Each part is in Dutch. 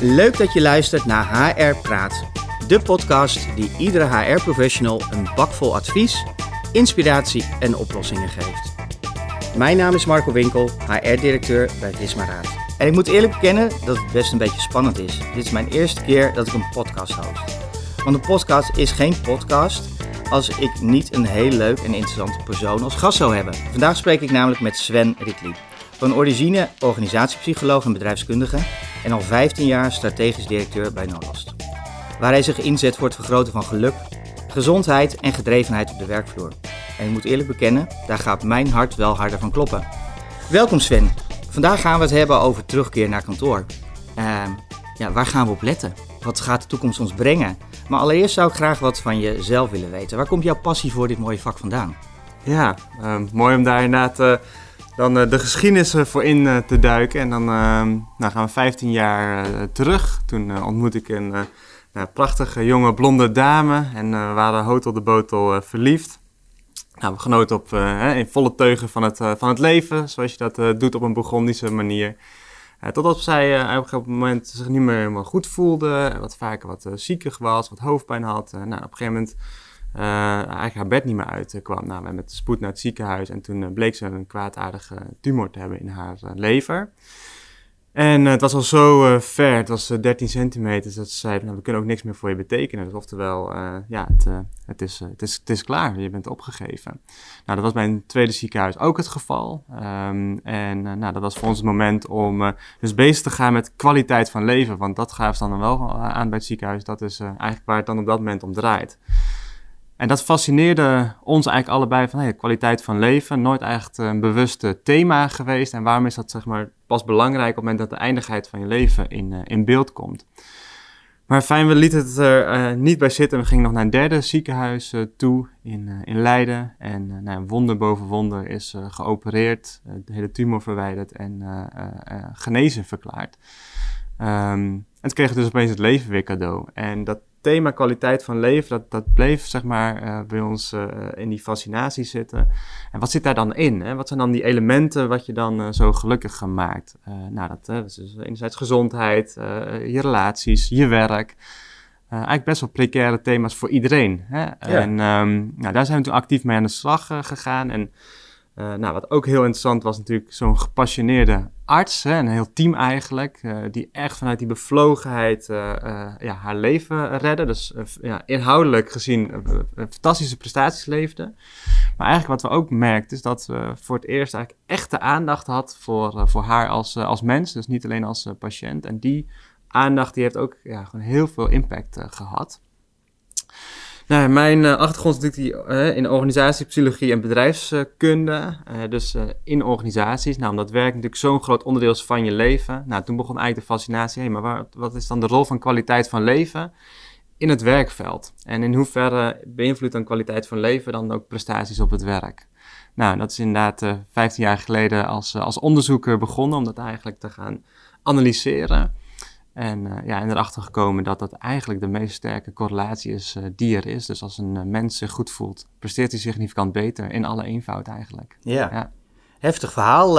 Leuk dat je luistert naar HR Praat, de podcast die iedere HR-professional een bakvol advies, inspiratie en oplossingen geeft. Mijn naam is Marco Winkel, HR-directeur bij Visma Raad. En ik moet eerlijk bekennen dat het best een beetje spannend is. Dit is mijn eerste keer dat ik een podcast host. Want een podcast is geen podcast als ik niet een heel leuk en interessante persoon als gast zou hebben. Vandaag spreek ik namelijk met Sven Ritli. Van origine organisatiepsycholoog en bedrijfskundige en al 15 jaar strategisch directeur bij Nolast. Waar hij zich inzet voor het vergroten van geluk, gezondheid en gedrevenheid op de werkvloer. En ik moet eerlijk bekennen, daar gaat mijn hart wel harder van kloppen. Welkom Sven. Vandaag gaan we het hebben over terugkeer naar kantoor. Ehm, ja, waar gaan we op letten? Wat gaat de toekomst ons brengen? Maar allereerst zou ik graag wat van jezelf willen weten. Waar komt jouw passie voor dit mooie vak vandaan? Ja, ehm, mooi om daar inderdaad uh, dan uh, de geschiedenis voor in te duiken. En dan nou gaan we 15 jaar terug. Toen ontmoette ik een nou, prachtige jonge blonde dame en we waren hotel de botel verliefd. Nou, we genoten op, in volle teugen van het, van het leven, zoals je dat doet op een Burgondische manier. Totdat zij uh, op een moment zich niet meer helemaal goed voelde, wat vaker wat uh, ziekig was, wat hoofdpijn had. nou, op een gegeven moment eigenlijk haar bed niet meer uitkwam. nou, we met spoed naar het ziekenhuis en toen bleek ze een kwaadaardige tumor te hebben in haar lever. En het was al zo ver, het was uh, eh, 13 centimeter, dat ze zeiden, nou, we kunnen ook niks meer voor je betekenen. Dus oftewel, ja, het, het, is, het, is, het is klaar, je bent opgegeven. Nou, dat was bij een tweede ziekenhuis ook het geval. Um, en nou, dat was voor ons het moment om dus bezig te gaan met kwaliteit van leven. Want dat gaven ze dan wel aan bij het ziekenhuis. Dat is eigenlijk waar het dan op dat moment om draait. En dat fascineerde ons eigenlijk allebei van hey, kwaliteit van leven. Nooit echt een bewuste thema geweest. En waarom is dat zeg maar pas belangrijk op het moment dat de eindigheid van je leven in, uh, in beeld komt. Maar fijn, we lieten het er niet bij zitten. We gingen nog naar een derde ziekenhuis toe in, in Leiden. En nou, wonder boven wonder is geopereerd, de hele tumor verwijderd en genezen verklaard. Um, en toen kregen dus opeens het leven weer cadeau. En dat thema kwaliteit van leven, dat, dat bleef zeg maar uh, bij ons uh, in die fascinatie zitten. En wat zit daar dan in? Hè? Wat zijn dan die elementen wat je dan uh, zo gelukkig maakt? nou, dat, is dus enerzijds gezondheid, je relaties, je werk. eigenlijk best wel precaire thema's voor iedereen. Hè? Ja. En um, nou, daar zijn we toen actief mee aan de slag gegaan. En uh, nou, wat ook heel interessant was natuurlijk zo'n gepassioneerde arts, hè, een heel team eigenlijk, uh, die echt vanuit die bevlogenheid uh, ja, haar leven redde. Dus ja, inhoudelijk gezien fantastische prestaties leefde. Maar eigenlijk wat we ook merkten is dat we voor het eerst eigenlijk echte aandacht had voor, voor haar als, als mens. Dus niet alleen als patiënt. En die aandacht die heeft ook ja, gewoon heel veel impact gehad. Nou, mijn uh, achtergrond is natuurlijk die, uh, in organisatiepsychologie en bedrijfskunde. Uh, dus in organisaties. Nou, omdat werk natuurlijk zo'n groot onderdeel is van je leven. Nou, toen begon eigenlijk de fascinatie. Hé, maar wat is dan de rol van kwaliteit van leven in het werkveld? En in hoeverre beïnvloedt dan kwaliteit van leven dan ook prestaties op het werk? Nou, dat is inderdaad 15 jaar geleden als, als onderzoeker begonnen om dat eigenlijk te gaan analyseren. En uh, ja, en erachter gekomen dat dat eigenlijk de meest sterke correlatie is uh, die er is. Dus als een uh, mens zich goed voelt, presteert hij significant beter in alle eenvoud eigenlijk. Ja. ja. Heftig verhaal,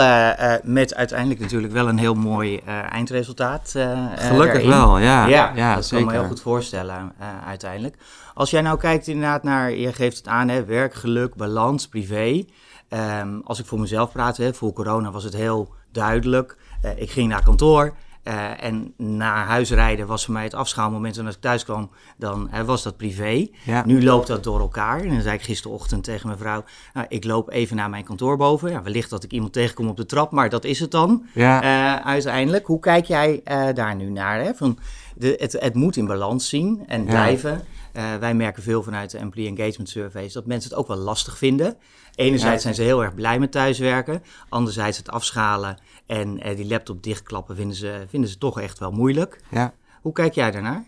met uiteindelijk natuurlijk wel een heel mooi eindresultaat. Gelukkig wel, ja. Ja, ja dat zeker. kan me heel goed voorstellen uiteindelijk. Als jij nou kijkt inderdaad naar, je geeft het aan, hè, werk, geluk, balans, privé. Um, als ik voor mezelf praat, hè, voor corona was het heel duidelijk. ik ging naar kantoor, uh, en naar huis rijden was voor mij het afschaalmoment. En als ik thuis kwam, dan uh, was dat privé. Ja. Nu loopt dat door elkaar. En dan zei ik gisterochtend tegen mijn vrouw... Nou, ik loop even naar mijn kantoor boven. Ja, wellicht dat ik iemand tegenkom op de trap, maar dat is het dan ja. uh, uiteindelijk. Hoe kijk jij daar nu naar? Hè? Van de, het, het moet in balans zien en blijven. Uh, wij merken veel vanuit de Employee Engagement Surveys dat mensen het ook wel lastig vinden. Enerzijds zijn ze heel erg blij met thuiswerken. Anderzijds het afschalen en uh, die laptop dichtklappen vinden ze, vinden ze toch echt wel moeilijk. Ja. Hoe kijk jij daarnaar?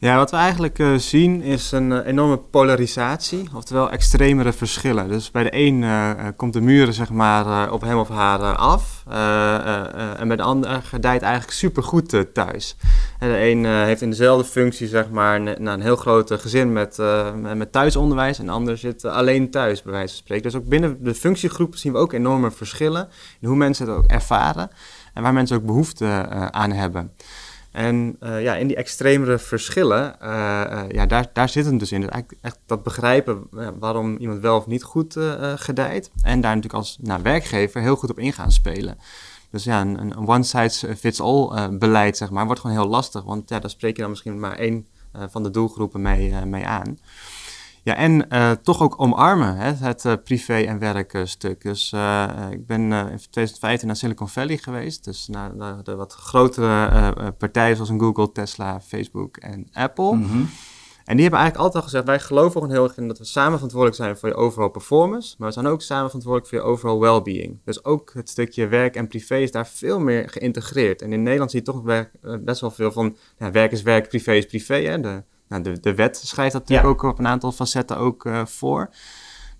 Ja, wat we eigenlijk uh, zien is een uh, enorme polarisatie, oftewel extremere verschillen. Dus bij de een uh, komt de muren zeg maar op hem of haar af en bij de ander gedijt eigenlijk supergoed thuis. En de een heeft in dezelfde functie zeg maar een, een heel groot gezin met, met thuisonderwijs en de ander zit alleen thuis bij wijze van spreken. Dus ook binnen de functiegroep zien we ook enorme verschillen in hoe mensen het ook ervaren en waar mensen ook behoefte aan hebben. En ja, in die extremere verschillen, ja, daar, daar zit het dus in. Dus eigenlijk echt dat begrijpen waarom iemand wel of niet goed gedijt. En daar natuurlijk als nou, werkgever heel goed op in gaan spelen. Dus ja, een, een one-size-fits-all beleid, zeg maar, wordt gewoon heel lastig. Want ja, daar spreek je dan misschien maar één van de doelgroepen mee, mee aan. Ja, en uh, toch ook omarmen, hè, het uh, privé- en werkstuk. Dus uh, ik ben in 2015 naar Silicon Valley geweest. Dus naar, naar de wat grotere partijen zoals Google, Tesla, Facebook en Apple. Mm -hmm. En die hebben eigenlijk altijd al gezegd, wij geloven gewoon heel erg in dat we samen verantwoordelijk zijn voor je overal performance. Maar we zijn ook samen verantwoordelijk voor je overal well-being. Dus ook het stukje werk en privé is daar veel meer geïntegreerd. En in Nederland zie je toch best wel veel van, ja, werk is werk, privé is privé. Hè? De, nou, de, de wet schrijft dat natuurlijk ook op een aantal facetten ook uh, voor.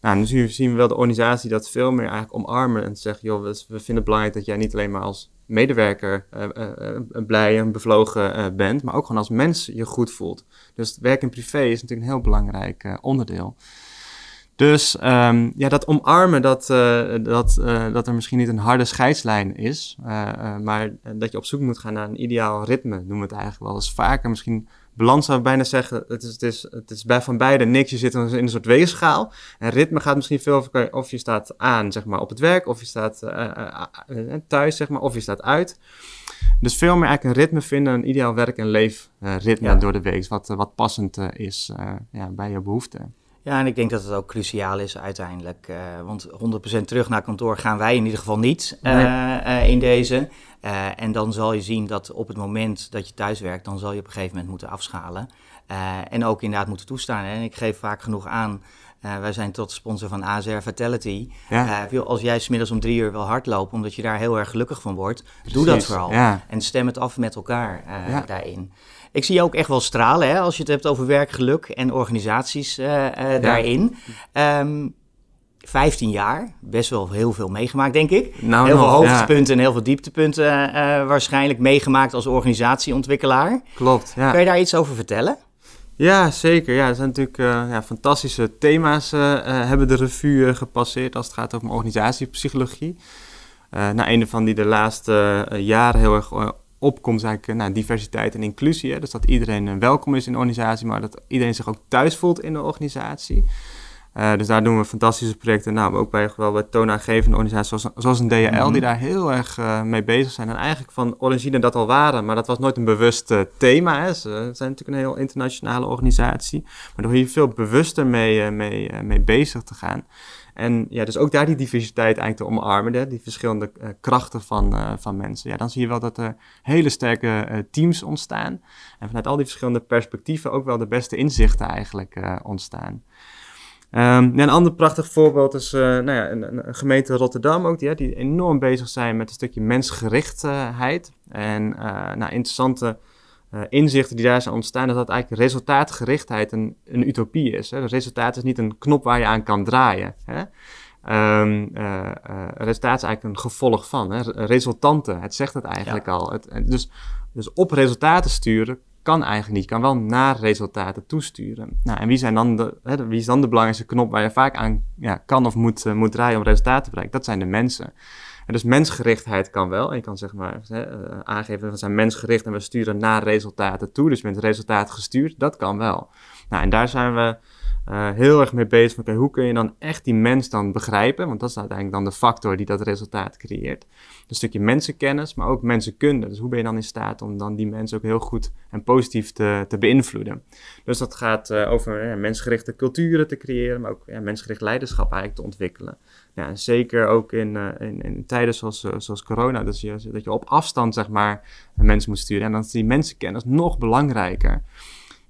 Nou, nu zien we wel de organisatie dat veel meer eigenlijk omarmen en zeggen, joh, we, vinden het belangrijk dat jij niet alleen maar als medewerker uh, uh, blij en bevlogen bent, maar ook gewoon als mens je goed voelt. Dus werk en privé is natuurlijk een heel belangrijk onderdeel. Dus um, ja, dat omarmen dat, uh, dat, uh, dat er misschien niet een harde scheidslijn is, uh, maar dat je op zoek moet gaan naar een ideaal ritme, noemen we het eigenlijk wel eens vaker. Misschien balans zou ik bijna zeggen, het is, het is, het is bij van beide niks. Je zit in een soort weegschaal. En ritme gaat misschien veel over of je staat aan zeg maar, op het werk, of je staat thuis, zeg maar, of je staat uit. Dus veel meer eigenlijk een ritme vinden, een ideaal werk- en leefritme ja. door de week, wat, wat passend is ja, bij je behoeften. Ja, en ik denk dat het ook cruciaal is uiteindelijk. Uh, want 100% terug naar kantoor gaan wij in ieder geval niet uh, uh, in deze. en dan zal je zien dat op het moment dat je thuis werkt, dan zal je op een gegeven moment moeten afschalen. en ook inderdaad moeten toestaan. En ik geef vaak genoeg aan, wij zijn tot sponsor van ASR Vitality. Ja. als jij smiddags om drie uur wil hardlopen, omdat je daar heel erg gelukkig van wordt, Precies. doe dat vooral. Ja. En stem het af met elkaar ja. daarin. Ik zie je ook echt wel stralen hè, als je het hebt over werkgeluk en organisaties uh, uh, daarin. Um, 15 jaar, best wel heel veel meegemaakt, denk ik. Nou, heel veel hoogtepunten en heel veel dieptepunten uh, waarschijnlijk meegemaakt als organisatieontwikkelaar. Klopt, ja. Kan je daar iets over vertellen? Ja, zeker. Ja, er zijn natuurlijk uh, ja, fantastische thema's uh, hebben de revue gepasseerd als het gaat over organisatiepsychologie. nou, een van die de laatste jaren heel erg opkomt, is eigenlijk nou, diversiteit en inclusie. Hè? Dus dat iedereen welkom is in de organisatie, maar dat iedereen zich ook thuis voelt in de organisatie. Uh, dus daar doen we fantastische projecten. Nou, ook bij wel bij toonaangevende organisaties zoals, zoals een DHL, mm -hmm. die daar heel erg uh, mee bezig zijn. En eigenlijk van origine dat al waren, maar dat was nooit een bewust uh, thema. Hè. Ze zijn natuurlijk een heel internationale organisatie. Maar door hier veel bewuster mee, mee, mee bezig te gaan. En ja, dus ook daar die diversiteit eigenlijk te omarmen, die verschillende uh, krachten van, uh, van mensen. Ja, dan zie je wel dat er hele sterke uh, teams ontstaan. En vanuit al die verschillende perspectieven ook wel de beste inzichten eigenlijk ontstaan. Um, een ander prachtig voorbeeld is nou ja, een, een, gemeente Rotterdam ook, die, die enorm bezig zijn met een stukje mensgerichtheid. En nou, interessante uh, inzichten die daar zijn ontstaan, is dat eigenlijk resultaatgerichtheid een, een utopie is. Hè? resultaat is niet een knop waar je aan kan draaien. Hè? Um, uh, uh, resultaat is eigenlijk een gevolg van. Hè? Resultanten, het zegt het eigenlijk ja. al. Het, dus, dus op resultaten sturen kan eigenlijk niet. Je kan wel naar resultaten toesturen. Nou, en wie, zijn dan de, hè, wie is dan de belangrijkste knop waar je vaak aan ja, kan of moet, moet draaien om resultaten te bereiken? Dat zijn de mensen. En dus mensgerichtheid kan wel. En je kan zeg maar hè, uh, aangeven, we zijn mensgericht en we sturen naar resultaten toe. Dus met resultaat gestuurd, dat kan wel. Nou, en daar zijn we uh, heel erg mee bezig. Van, hoe kun je dan echt die mens dan begrijpen? Want dat is uiteindelijk dan de factor die dat resultaat creëert. Een stukje mensenkennis, maar ook mensenkunde. Dus hoe ben je dan in staat om dan die mensen ook heel goed en positief te, te beïnvloeden? Dus dat gaat uh, over mensgerichte culturen te creëren, maar ook ja, mensgericht leiderschap eigenlijk te ontwikkelen. Ja, zeker ook in, uh, in, in, tijden zoals, zoals corona, dus dat je op afstand zeg maar mensen moet sturen. En dan is die mensenkennis nog belangrijker.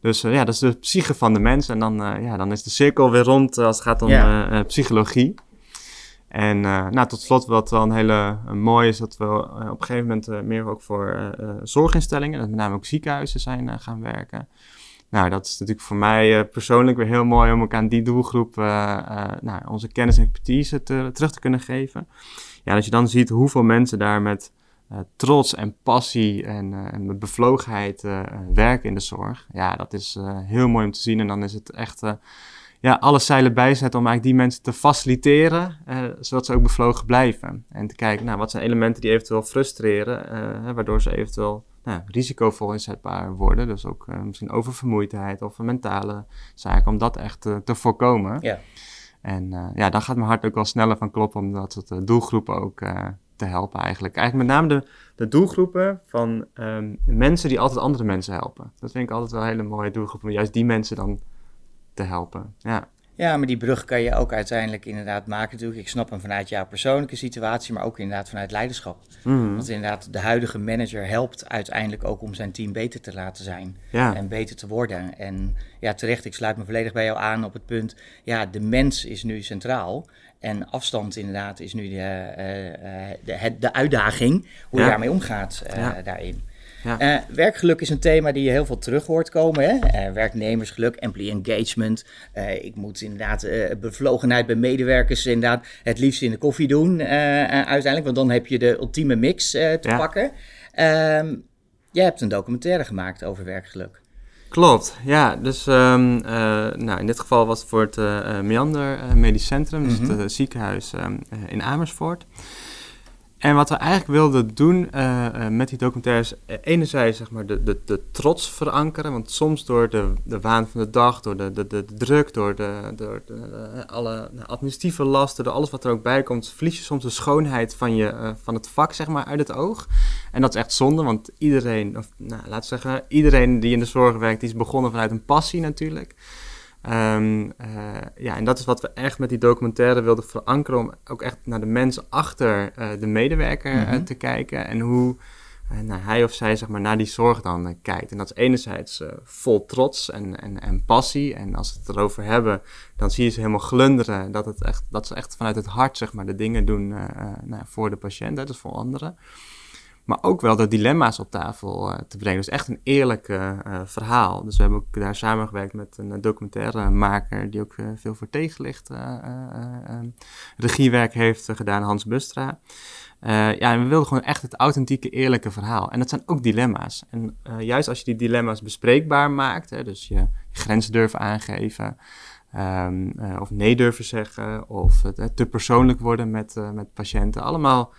Dus uh, ja, dat is de psyche van de mens. En dan, uh, ja, dan is de cirkel weer rond als het gaat om psychologie. En nou, tot slot, wat wel een hele mooi is, dat we op een gegeven moment meer ook voor zorginstellingen, met name ook ziekenhuizen, zijn gaan werken. Nou, dat is natuurlijk voor mij persoonlijk weer heel mooi om ook aan die doelgroep nou, onze kennis en expertise te, terug te kunnen geven. Ja, als je dan ziet hoeveel mensen daar met trots en passie en, uh, en met bevlogenheid uh, werken in de zorg. Ja, dat is heel mooi om te zien. En dan is het echt ja, alle zeilen bijzetten om eigenlijk die mensen te faciliteren, zodat ze ook bevlogen blijven. En te kijken, nou, wat zijn elementen die eventueel frustreren, waardoor ze eventueel nou, risicovol inzetbaar worden. Dus ook misschien oververmoeidheid of mentale zaken, om dat echt te voorkomen. Ja. En ja, dan gaat mijn hart ook wel sneller van kloppen, omdat het doelgroepen ook te helpen eigenlijk. Eigenlijk met name de, de doelgroepen van um, mensen die altijd andere mensen helpen. Dat vind ik altijd wel een hele mooie doelgroep om juist die mensen dan te helpen. Ja. Ja, maar die brug kan je ook uiteindelijk inderdaad maken natuurlijk. Ik snap hem vanuit jouw persoonlijke situatie, maar ook inderdaad vanuit leiderschap. Mm. Want inderdaad, de huidige manager helpt uiteindelijk ook om zijn team beter te laten zijn. En beter te worden. En ja, terecht, ik sluit me volledig bij jou aan op het punt, ja, de mens is nu centraal. En afstand inderdaad is nu de, uh, de, de, uitdaging, hoe je daarmee omgaat uh, daarin. Ja. werkgeluk is een thema die je heel veel terug hoort komen. Hè? werknemersgeluk, employee engagement. ik moet inderdaad bevlogenheid bij medewerkers inderdaad het liefst in de koffie doen uiteindelijk. Want dan heb je de ultieme mix te pakken. Um, jij hebt een documentaire gemaakt over werkgeluk. Klopt, ja. Dus um, uh, nou, in dit geval was het voor het uh, Meander Medisch Centrum, dus het mhm. ziekenhuis um, in Amersfoort. En wat we eigenlijk wilden doen uh, uh, met die documentaires, uh, enerzijds zeg maar de, de, de trots verankeren, want soms door de, de waan van de dag, door de, de, de, druk, door, de, door de, alle nou, administratieve lasten, door alles wat er ook bij komt, verlies je soms de schoonheid van, je, van het vak zeg maar uit het oog. En dat is echt zonde, want iedereen, of nou, laten zeggen, iedereen die in de zorg werkt, die is begonnen vanuit een passie natuurlijk. Um, ja, en dat is wat we echt met die documentaire wilden verankeren, om ook echt naar de mensen achter uh, de medewerker uh, te kijken en hoe nou, hij of zij zeg maar, naar die zorg dan kijkt. En dat is enerzijds vol trots en, en, en passie. En als we het erover hebben, dan zie je ze helemaal glunderen. Dat, het echt, dat ze echt vanuit het hart zeg maar, de dingen doen nou, voor de patiënt, hè, dus voor anderen maar ook wel de dilemma's op tafel uh, te brengen. Dus echt een eerlijk uh, verhaal. Dus we hebben ook daar samengewerkt met een documentairemaker die ook veel voor tegenlicht regiewerk heeft gedaan, Hans Bustra. ja, en we wilden gewoon echt het authentieke, eerlijke verhaal. En dat zijn ook dilemma's. En juist als je die dilemma's bespreekbaar maakt, hè, dus je, grenzen durven aangeven, um, of nee durven zeggen, of te persoonlijk worden met, met patiënten, allemaal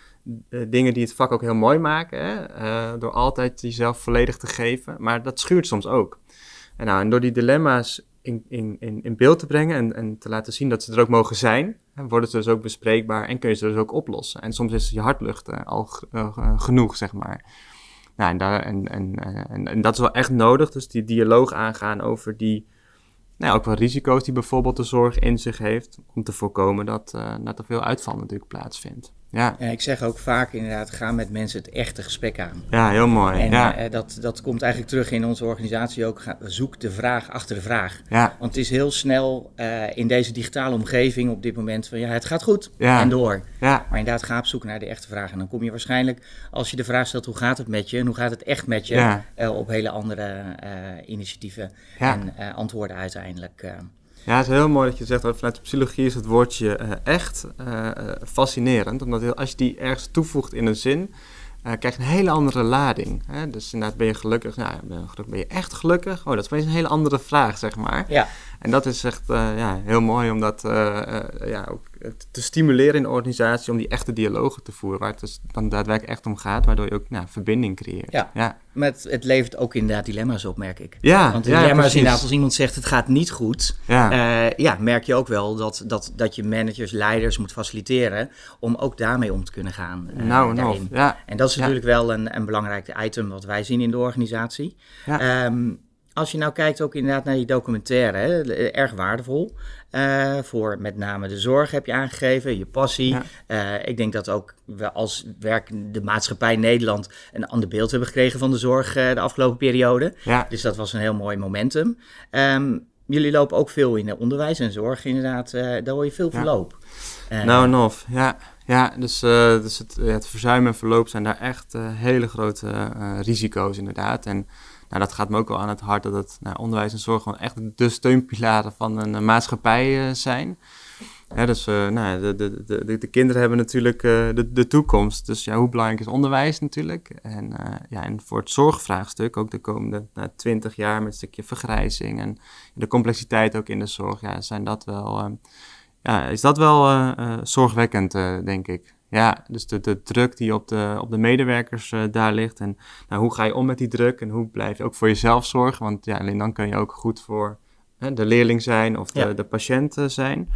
dingen die het vak ook heel mooi maken. Hè? Uh, door altijd jezelf volledig te geven. Maar dat schuurt soms ook. En, nou, en door die dilemma's in, in, in, beeld te brengen en, en te laten zien dat ze er ook mogen zijn, worden ze dus ook bespreekbaar en kun je ze dus ook oplossen. En soms is je hartlucht uh, al genoeg, zeg maar. Nou, en, en, en, dat is wel echt nodig. Dus die dialoog aangaan over die, nou, ook wel risico's die bijvoorbeeld de zorg in zich heeft. Om te voorkomen dat, dat er veel uitval natuurlijk plaatsvindt. Ja. En ik zeg ook vaak inderdaad, ga met mensen het echte gesprek aan. Ja, heel mooi. En ja. Uh, dat, dat komt eigenlijk terug in onze organisatie ook. zoek de vraag achter de vraag. Ja. Want het is heel snel uh, in deze digitale omgeving op dit moment van ja, het gaat goed ja. en door. Ja. Maar inderdaad, ga op zoek naar de echte vraag. En dan kom je waarschijnlijk, als je de vraag stelt hoe gaat het met je en hoe gaat het echt met je, uh, op hele andere initiatieven en antwoorden uiteindelijk. Ja, het is heel mooi dat je zegt, vanuit de psychologie is het woordje uh, echt uh, fascinerend. Omdat als je die ergens toevoegt in een zin, uh, krijg je een hele andere lading. Hè? Dus inderdaad, ben je gelukkig? Nou, ben je, echt gelukkig? Oh, dat is een hele andere vraag, zeg maar. Ja. En dat is echt ja, heel mooi om dat ja, ook te stimuleren in de organisatie om die echte dialogen te voeren, waar het dus dan daadwerkelijk echt om gaat, waardoor je ook nou, verbinding creëert. Ja, ja. Met, het levert ook inderdaad dilemma's op, merk ik. Ja, Want dilemma's ja, inderdaad, als iemand zegt het gaat niet goed, ja. Uh, ja, merk je ook wel dat, dat, dat je managers, leiders moet faciliteren om ook daarmee om te kunnen gaan. Uh, nou, nou, ja. En dat is natuurlijk wel een, een belangrijk item wat wij zien in de organisatie. Ja. Um, als je nou kijkt ook inderdaad naar die documentaire, hè, erg waardevol. Uh, voor met name de zorg heb je aangegeven, je passie. Uh, ik denk dat ook we als werk de maatschappij Nederland een ander beeld hebben gekregen van de zorg uh, de afgelopen periode. Ja. Dus dat was een heel mooi momentum. Um, jullie lopen ook veel in onderwijs en zorg inderdaad. daar hoor je veel verloop. nou en of, ja. Ja, dus, dus het, het verzuim en verloop zijn daar echt hele grote risico's inderdaad. En nou, dat gaat me ook wel aan het hart dat het nou, onderwijs en zorg gewoon echt de steunpilaren van een, maatschappij uh, zijn. Dus uh, nou, de, de, de, de, kinderen hebben natuurlijk de, toekomst. Dus ja, hoe belangrijk is onderwijs natuurlijk? En, ja, en voor het zorgvraagstuk, ook de komende 20 jaar met een stukje vergrijzing en de complexiteit ook in de zorg, ja, zijn dat wel, ja, is dat wel zorgwekkend, denk ik. Ja, dus de, de druk die op de, op de medewerkers uh, daar ligt. En nou, hoe ga je om met die druk en hoe blijf je ook voor jezelf zorgen? Want ja, alleen dan kun je ook goed voor hè, de leerling zijn of de, de patiënt zijn.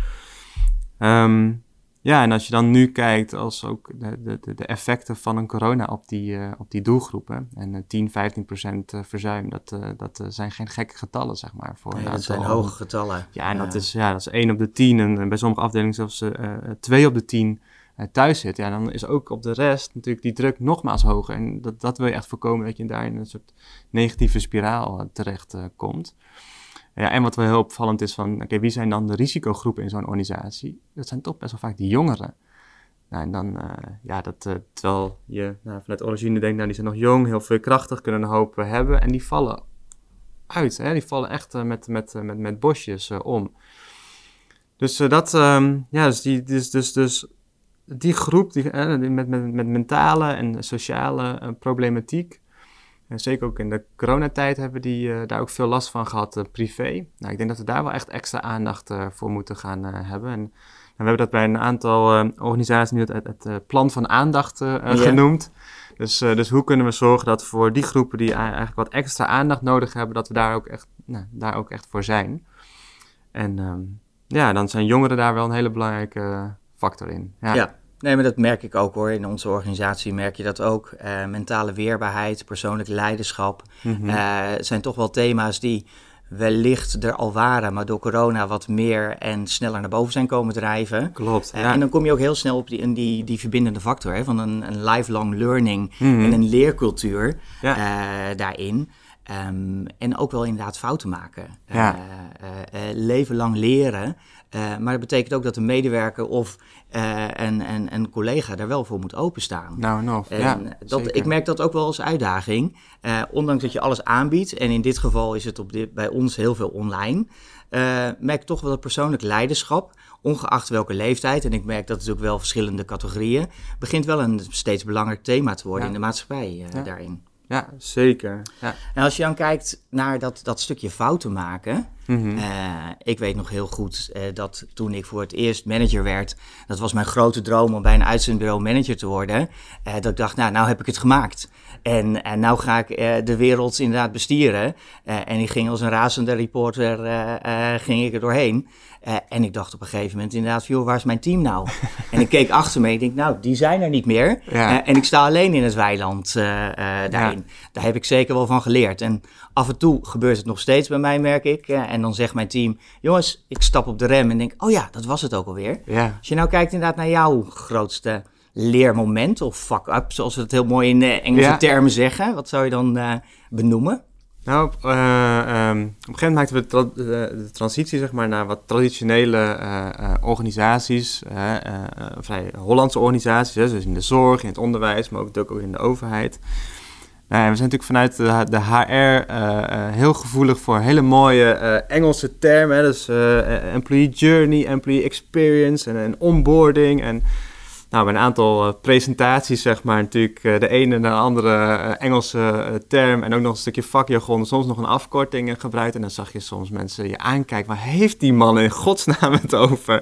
Um, ja, en als je dan nu kijkt als ook de, de, de effecten van een corona op die, uh, op die doelgroepen. En uh, 10, 15 procent verzuim, dat, uh, dat zijn geen gekke getallen, zeg maar. Voor nee, dat zijn hoge getallen. Ja, en Dat, is, ja, dat is 1 op de 10 en bij sommige afdelingen zelfs 2 op de 10 thuis zit. Ja, dan is ook op de rest natuurlijk die druk nogmaals hoger. En dat, dat wil je echt voorkomen, dat je daar in een soort negatieve spiraal terecht komt. Ja, en wat wel heel opvallend is van, oké, wie zijn dan de risicogroepen in zo'n organisatie? Dat zijn toch best wel vaak die jongeren. Nou, en dan, ja, dat, terwijl je nou, vanuit origine denkt, nou, die zijn nog jong, heel veel krachtig, kunnen een hoop hebben. En die vallen uit, hè? die vallen echt met, met, met, met bosjes om. Dus dat, um, ja, dus die, dus, dus, dus die groep die, met, met, met mentale en sociale problematiek, en zeker ook in de coronatijd hebben die uh, daar ook veel last van gehad, uh, privé. Nou, ik denk dat we daar wel echt extra aandacht voor moeten gaan hebben. En, en, we hebben dat bij een aantal organisaties nu het, het, het, plan van aandacht genoemd. Dus, dus hoe kunnen we zorgen dat voor die groepen die eigenlijk wat extra aandacht nodig hebben, dat we daar ook echt, nou, daar ook echt voor zijn. En um, ja, dan zijn jongeren daar wel een hele belangrijke factor in. ja. ja. Nee, maar dat merk ik ook hoor. In onze organisatie merk je dat ook. Uh, mentale weerbaarheid, persoonlijk leiderschap mm zijn toch wel thema's die wellicht er al waren, maar door corona wat meer en sneller naar boven zijn komen drijven. Klopt. Uh, En dan kom je ook heel snel op die, in die, die verbindende factor hè, van een, een lifelong learning mm en een leercultuur daarin. Um, en ook wel inderdaad fouten maken. Ja. leven lang leren. Uh, maar dat betekent ook dat een medewerker of uh, een, een, een, collega daar wel voor moet openstaan. Nou, nog. Ja, dat, ik merk dat ook wel als uitdaging. Uh, ondanks dat je alles aanbiedt, en in dit geval is het op dit, bij ons heel veel online, merk ik toch wel dat persoonlijk leiderschap, ongeacht welke leeftijd, en ik merk dat het ook wel verschillende categorieën, begint wel een steeds belangrijk thema te worden in de maatschappij daarin. Ja, zeker. Ja. En als je dan kijkt naar dat, dat stukje fouten maken. Mm ik weet nog heel goed uh, dat toen ik voor het eerst manager werd, dat was mijn grote droom om bij een uitzendbureau manager te worden. Uh, dat ik dacht, nou, nou heb ik het gemaakt. En, en nou ga ik de wereld inderdaad bestieren. en ik ging als een razende reporter, ging ik er doorheen. Uh, en ik dacht op een gegeven moment inderdaad, joh, waar is mijn team nou? en ik keek achter me en ik denk, nou, die zijn er niet meer. Ja. Uh, en ik sta alleen in het weiland uh, daarin. Ja. Daar heb ik zeker wel van geleerd. En af en toe gebeurt het nog steeds bij mij, merk ik. en dan zegt mijn team, jongens, ik stap op de rem en denk, oh ja, dat was het ook alweer. Ja. Als je nou kijkt inderdaad naar jouw grootste leermoment of fuck-up, zoals we het heel mooi in Engelse termen zeggen. Wat zou je dan benoemen? Nou, um, op een gegeven moment maakten we tra de, transitie zeg maar, naar wat traditionele uh, organisaties, vrij Hollandse organisaties, hè, dus in de zorg, in het onderwijs, maar ook, ook in de overheid. Nou, we zijn natuurlijk vanuit de, HR heel gevoelig voor hele mooie Engelse termen, hè, dus employee journey, employee experience en, en onboarding en nou, een aantal uh, presentaties, zeg maar, natuurlijk uh, de ene en de andere uh, Engelse term en ook nog een stukje vakjargon, soms nog een afkorting gebruikt. En dan zag je soms mensen je aankijken, waar heeft die man in godsnaam het over?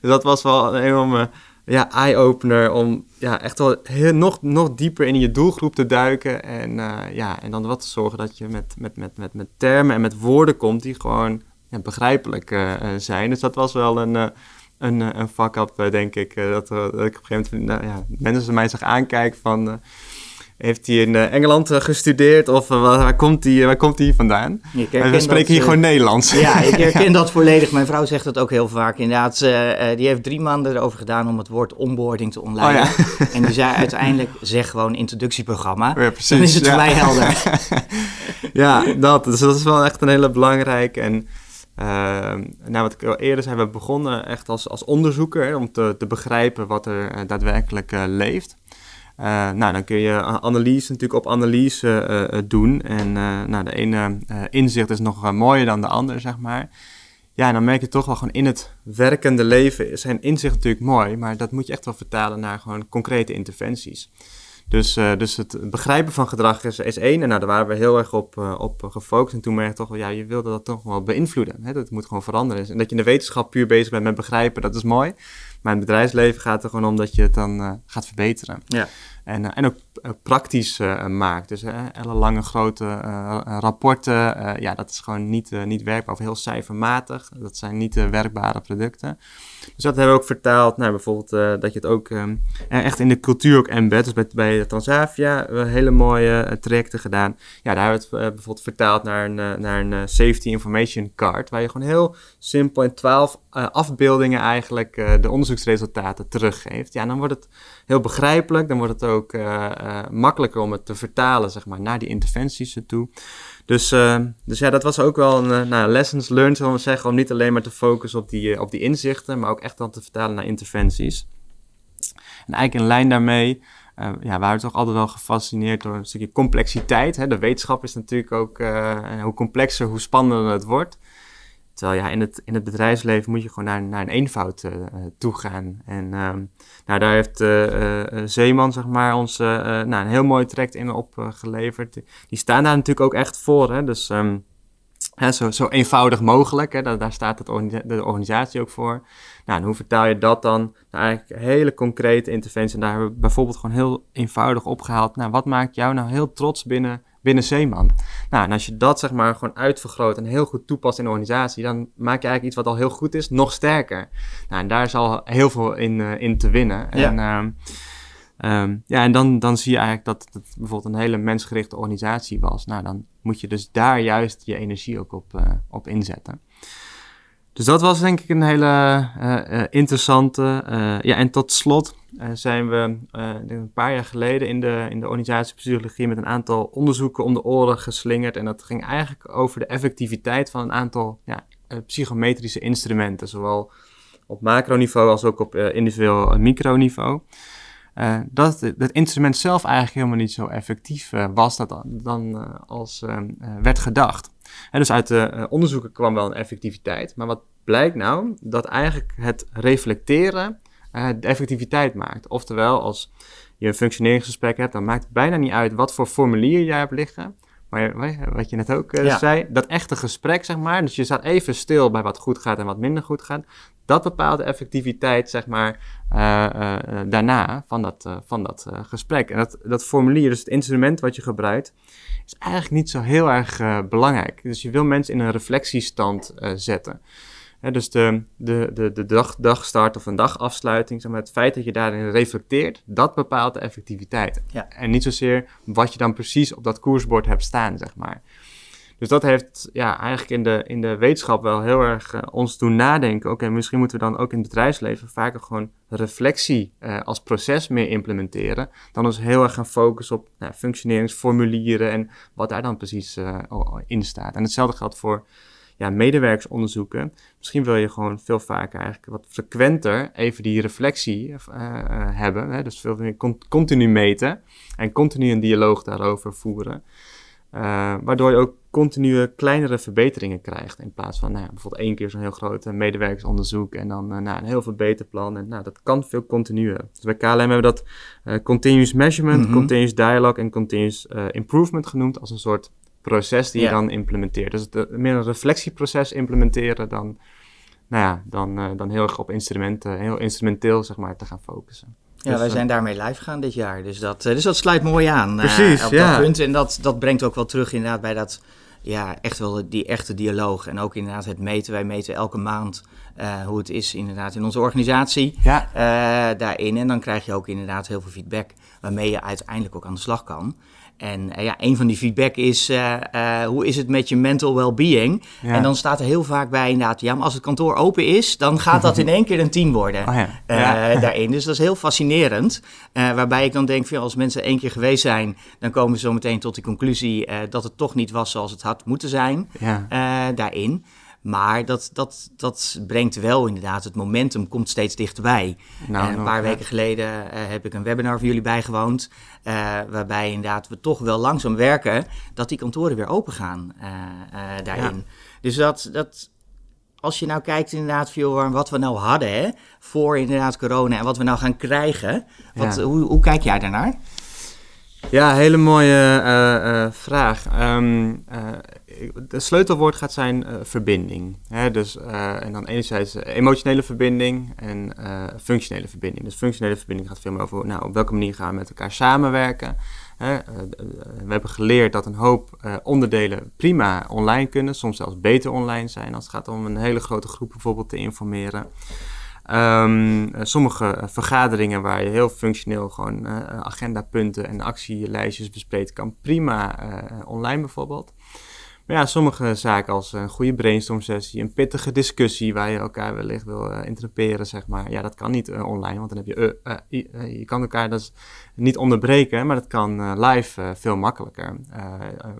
Dus dat was wel een enorme ja, eye-opener om ja, echt wel heel, nog, nog dieper in je doelgroep te duiken. En, ja, en dan wat te zorgen dat je met, met, met, met, met termen en met woorden komt die gewoon begrijpelijk zijn. Dus dat was wel een een, eh, een fuck-up, eh, denk ik. Eh, dat, dat, ik op een gegeven moment nou, ja, mensen mij zich aankijken van... heeft hij in Engeland gestudeerd of waar, komt hij, waar komt hij vandaan? we spreken hier gewoon Nederlands. Ja, ik herken dat volledig. Mijn vrouw zegt dat ook heel vaak. Inderdaad, die heeft drie maanden erover gedaan om het woord onboarding te online. Oh, ja. En die zei uiteindelijk, zeg gewoon introductieprogramma. Ja, precies, Dan is het voor mij helder. ja, dat. Dus dat is wel echt een hele belangrijke en... Uh, nou, wat ik al eerder zei, we begonnen echt als, als onderzoeker om te, begrijpen wat er uh, daadwerkelijk uh, leeft. Eh, nou, dan kun je analyse natuurlijk op analyse doen. En nou, de ene inzicht is nog mooier dan de andere, zeg maar. Ja, en dan merk je toch wel gewoon in het werkende leven zijn inzicht natuurlijk mooi, maar dat moet je echt wel vertalen naar gewoon concrete interventies. Dus, uh, dus het begrijpen van gedrag is, één. En nou, daar waren we heel erg op, uh, op gefocust. En toen merkte ik toch wel, ja, je wilde dat toch wel beïnvloeden. Hè? Dat moet gewoon veranderen. En dat je in de wetenschap puur bezig bent met begrijpen, dat is mooi. Maar in het bedrijfsleven gaat het er gewoon om dat je het dan gaat verbeteren. Ja. En, en ook praktisch maakt. Dus lange grote rapporten, ja, dat is gewoon niet, niet werkbaar of heel cijfermatig. Dat zijn niet werkbare producten. Dus dat hebben we ook vertaald naar bijvoorbeeld dat je het ook ehm, echt in de cultuur ook embed. Dus bij, bij Transavia hele mooie trajecten gedaan. Ja, daar hebben we het bijvoorbeeld vertaald naar een, naar een safety information card. Waar je gewoon heel simpel in twaalf afbeeldingen eigenlijk de onderzoeksresultaten teruggeeft. Ja, dan wordt het heel begrijpelijk. Dan wordt het ook makkelijker om het te vertalen zeg maar, naar die interventies toe. Dus, uh, dus ja, dat was ook wel een uh, nou, lessons learned, zullen we zeggen, om niet alleen maar te focussen op die, uh, op die inzichten, maar ook echt dan te vertalen naar interventies. En eigenlijk in lijn daarmee, ja, waren we toch altijd wel gefascineerd door een stukje complexiteit. Hè? De wetenschap is natuurlijk ook, hoe complexer, hoe spannender het wordt. Terwijl ja, in het, in het bedrijfsleven moet je gewoon naar, naar een eenvoud uh, toe gaan. En um, nou, daar heeft uh, Zeeman zeg maar, ons nou, een heel mooi traject in opgeleverd. Die staan daar natuurlijk ook echt voor. Hè? Dus um, hè, zo, zo eenvoudig mogelijk. Hè? Daar, daar staat het de organisatie ook voor. Nou, en hoe vertaal je dat dan naar eigenlijk hele concrete interventies? En daar hebben we bijvoorbeeld gewoon heel eenvoudig opgehaald. Nou, wat maakt jou nou heel trots binnen binnen Zeeman. Nou, en als je dat zeg maar gewoon uitvergroot en heel goed toepast in de organisatie, dan maak je eigenlijk iets wat al heel goed is, nog sterker. Nou, en daar is al heel veel in, uh, in te winnen. Ja. En, um, um, ja, en dan, dan zie je eigenlijk dat het bijvoorbeeld een hele mensgerichte organisatie was. Nou, dan moet je dus daar juist je energie ook op, uh, op inzetten. Dus dat was denk ik een hele uh, interessante. ja, en tot slot uh, zijn we uh, een paar jaar geleden in de, in de organisatiepsychologie met een aantal onderzoeken om de oren geslingerd. En dat ging eigenlijk over de effectiviteit van een aantal ja, uh, psychometrische instrumenten, zowel op macroniveau als ook op individueel microniveau. dat het instrument zelf eigenlijk helemaal niet zo effectief was dat dan als werd gedacht. En dus uit de onderzoeken kwam wel een effectiviteit. Maar wat blijkt nou? Dat eigenlijk het reflecteren uh, de effectiviteit maakt. Oftewel, als je een functioneringsgesprek hebt, dan maakt het bijna niet uit wat voor formulier jij hebt liggen. Maar wat je net ook uh, ja. zei, dat echte gesprek, zeg maar. Dus je staat even stil bij wat goed gaat en wat minder goed gaat. Dat bepaalt de effectiviteit, zeg maar, uh, daarna van dat, van dat gesprek. En dat, dat formulier, dus het instrument wat je gebruikt, is eigenlijk niet zo heel erg belangrijk. Dus je wil mensen in een reflectiestand zetten dus de, de, de, de dag, dagstart of een dagafsluiting, zeg maar, het feit dat je daarin reflecteert, dat bepaalt de effectiviteit. Ja. En niet zozeer wat je dan precies op dat koersbord hebt staan, zeg maar. Dus dat heeft ja, eigenlijk in de, in de wetenschap wel heel erg uh, ons doen nadenken. Oké, misschien moeten we dan ook in het bedrijfsleven vaker gewoon reflectie uh, als proces meer implementeren. Dan ons heel erg gaan focussen op nou, functioneringsformulieren en wat daar dan precies uh, in staat. En hetzelfde geldt voor ja, medewerkersonderzoeken. Misschien wil je gewoon veel vaker eigenlijk wat frequenter even die reflectie uh, uh, hebben. Hè? Dus veel meer continu meten en continu een dialoog daarover voeren. Uh, waardoor je ook continue kleinere verbeteringen krijgt. In plaats van nou ja, bijvoorbeeld één keer zo'n heel groot medewerkersonderzoek en dan nou, een heel verbeterplan. En nou, dat kan veel continu. Dus bij KLM hebben we dat continuous measurement, mm -hmm. continuous dialogue en continuous improvement genoemd als een soort proces die Ja. je dan implementeert. Dus het, eh, meer een reflectieproces implementeren dan, nou ja, dan, eh, dan heel erg op instrumenten, heel instrumenteel zeg maar, te gaan focussen. Ja, Dus, wij eh, zijn daarmee live gaan dit jaar. Dus dat, dus dat sluit mooi aan Precies, op ja. dat punt. En dat, dat brengt ook wel terug inderdaad bij dat, ja, echt wel die echte dialoog. En ook inderdaad het meten. Wij meten elke maand hoe het is inderdaad in onze organisatie Ja, daarin. En dan krijg je ook inderdaad heel veel feedback waarmee je uiteindelijk ook aan de slag kan. En eh, ja, een van die feedback is, eh, eh, hoe is het met je mental well-being? ja. En dan staat er heel vaak bij inderdaad, ja, maar als het kantoor open is, dan gaat dat in één keer een team worden. Oh ja. ja. daarin. Dus dat is heel fascinerend. Waarbij ik dan denk, van, als mensen één keer geweest zijn, dan komen ze zo meteen tot die conclusie dat het toch niet was zoals het had moeten zijn daarin. Maar dat, dat, dat brengt wel inderdaad, het momentum komt steeds dichterbij. Nou, Eh, een nog, paar ja. weken geleden eh, heb ik een webinar voor jullie bijgewoond. eh, waarbij inderdaad we toch wel langzaam werken dat die kantoren weer open gaan daarin. Dus dat, dat, als je nou kijkt inderdaad van, wat we nou hadden hè, voor inderdaad corona en wat we nou gaan krijgen. Wat, Ja. hoe, hoe kijk jij daarnaar? Ja, hele mooie eh, eh, vraag. Ehm, eh, ik- de sleutelwoord gaat zijn verbinding. Hè? Dus, en dan enerzijds emotionele verbinding en functionele verbinding. Dus functionele verbinding gaat veel meer over nou, op welke manier gaan we met elkaar samenwerken. Hè? we hebben geleerd dat een hoop onderdelen prima online kunnen, soms zelfs beter online zijn als het gaat om een hele grote groep bijvoorbeeld te informeren. Um, sommige vergaderingen waar je heel functioneel gewoon uh, agendapunten en actielijstjes bespreekt, kan prima uh, online bijvoorbeeld. Maar ja, sommige zaken als een goede brainstorm sessie, een pittige discussie waar je elkaar wellicht wil uh, interpreteren, zeg maar. Ja, dat kan niet online, want dan heb je, je kan elkaar dus niet onderbreken, maar dat kan live veel makkelijker.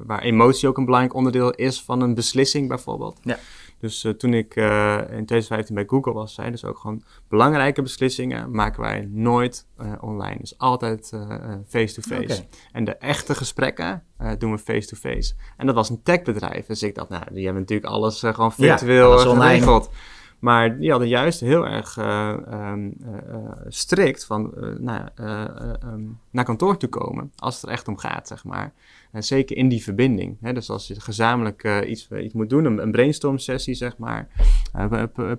waar emotie ook een belangrijk onderdeel is van een beslissing bijvoorbeeld. Ja. Dus uh, toen ik uh, in 2015 bij Google was, zei dus ook gewoon belangrijke beslissingen maken wij nooit uh, online. Dus altijd face-to-face. Okay. En de echte gesprekken doen we face-to-face. -face. En dat was een techbedrijf. Dus ik dacht, nou, die hebben natuurlijk alles gewoon virtueel ja, geregeld. Maar die hadden juist heel erg um, strikt van nou, um, naar kantoor toe komen als het er echt om gaat, zeg maar. En zeker in die verbinding. Hè? Dus als je gezamenlijk iets, iets moet doen, een, een brainstorm sessie zeg maar,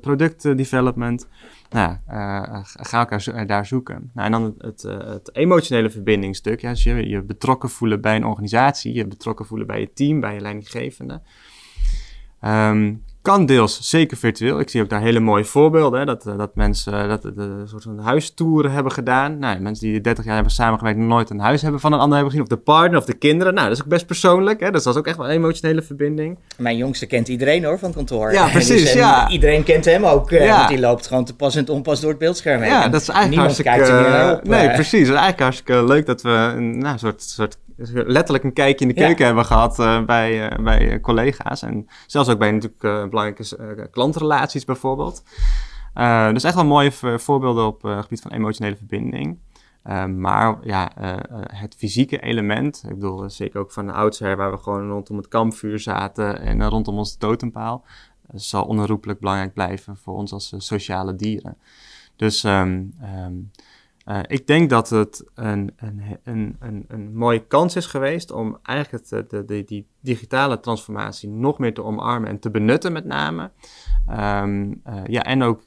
product development, nou, ga elkaar daar zoeken. Nou, en dan het, het emotionele verbindingstuk, ja, dus je je betrokken voelen bij een organisatie, je betrokken voelen bij je team, bij je leidinggevende. Um, kan deels zeker virtueel. Ik zie ook daar hele mooie voorbeelden. Hè, dat, eh, dat mensen eh, dat, de, een soort van huistoeren hebben gedaan. Nou, mensen die 30 jaar hebben samengewerkt, nooit een huis hebben van een ander hebben gezien. Of de partner of de kinderen. Nou, dat is ook best persoonlijk. Hè, dus dat is ook echt wel een emotionele verbinding. Mijn jongste kent iedereen hoor van kantoor. Ja, precies. Dus, ja. Iedereen kent hem ook. Ja. Want die loopt gewoon te pas en te onpas door het beeldscherm heen. Ja, dat is eigenlijk hartstikke... Kijkt er uh, nee, precies. Het is eigenlijk hartstikke leuk dat we een nou, soort, soort letterlijk een kijkje in de keuken hebben gehad uh, bij, uh, bij collega's. En zelfs ook bij natuurlijk belangrijke klantrelaties bijvoorbeeld. dus echt wel mooie voorbeelden op het gebied van emotionele verbinding. maar ja, het fysieke element, ik bedoel zeker ook van de oudsher waar we gewoon rondom het kampvuur zaten en rondom onze totempaal, zal onherroepelijk belangrijk blijven voor ons als sociale dieren. Dus um, um, uh, ik denk dat het een, een, een, een, een mooie kans is geweest om eigenlijk het, de, de, die digitale transformatie nog meer te omarmen en te benutten met name. Um, uh, ja, en ook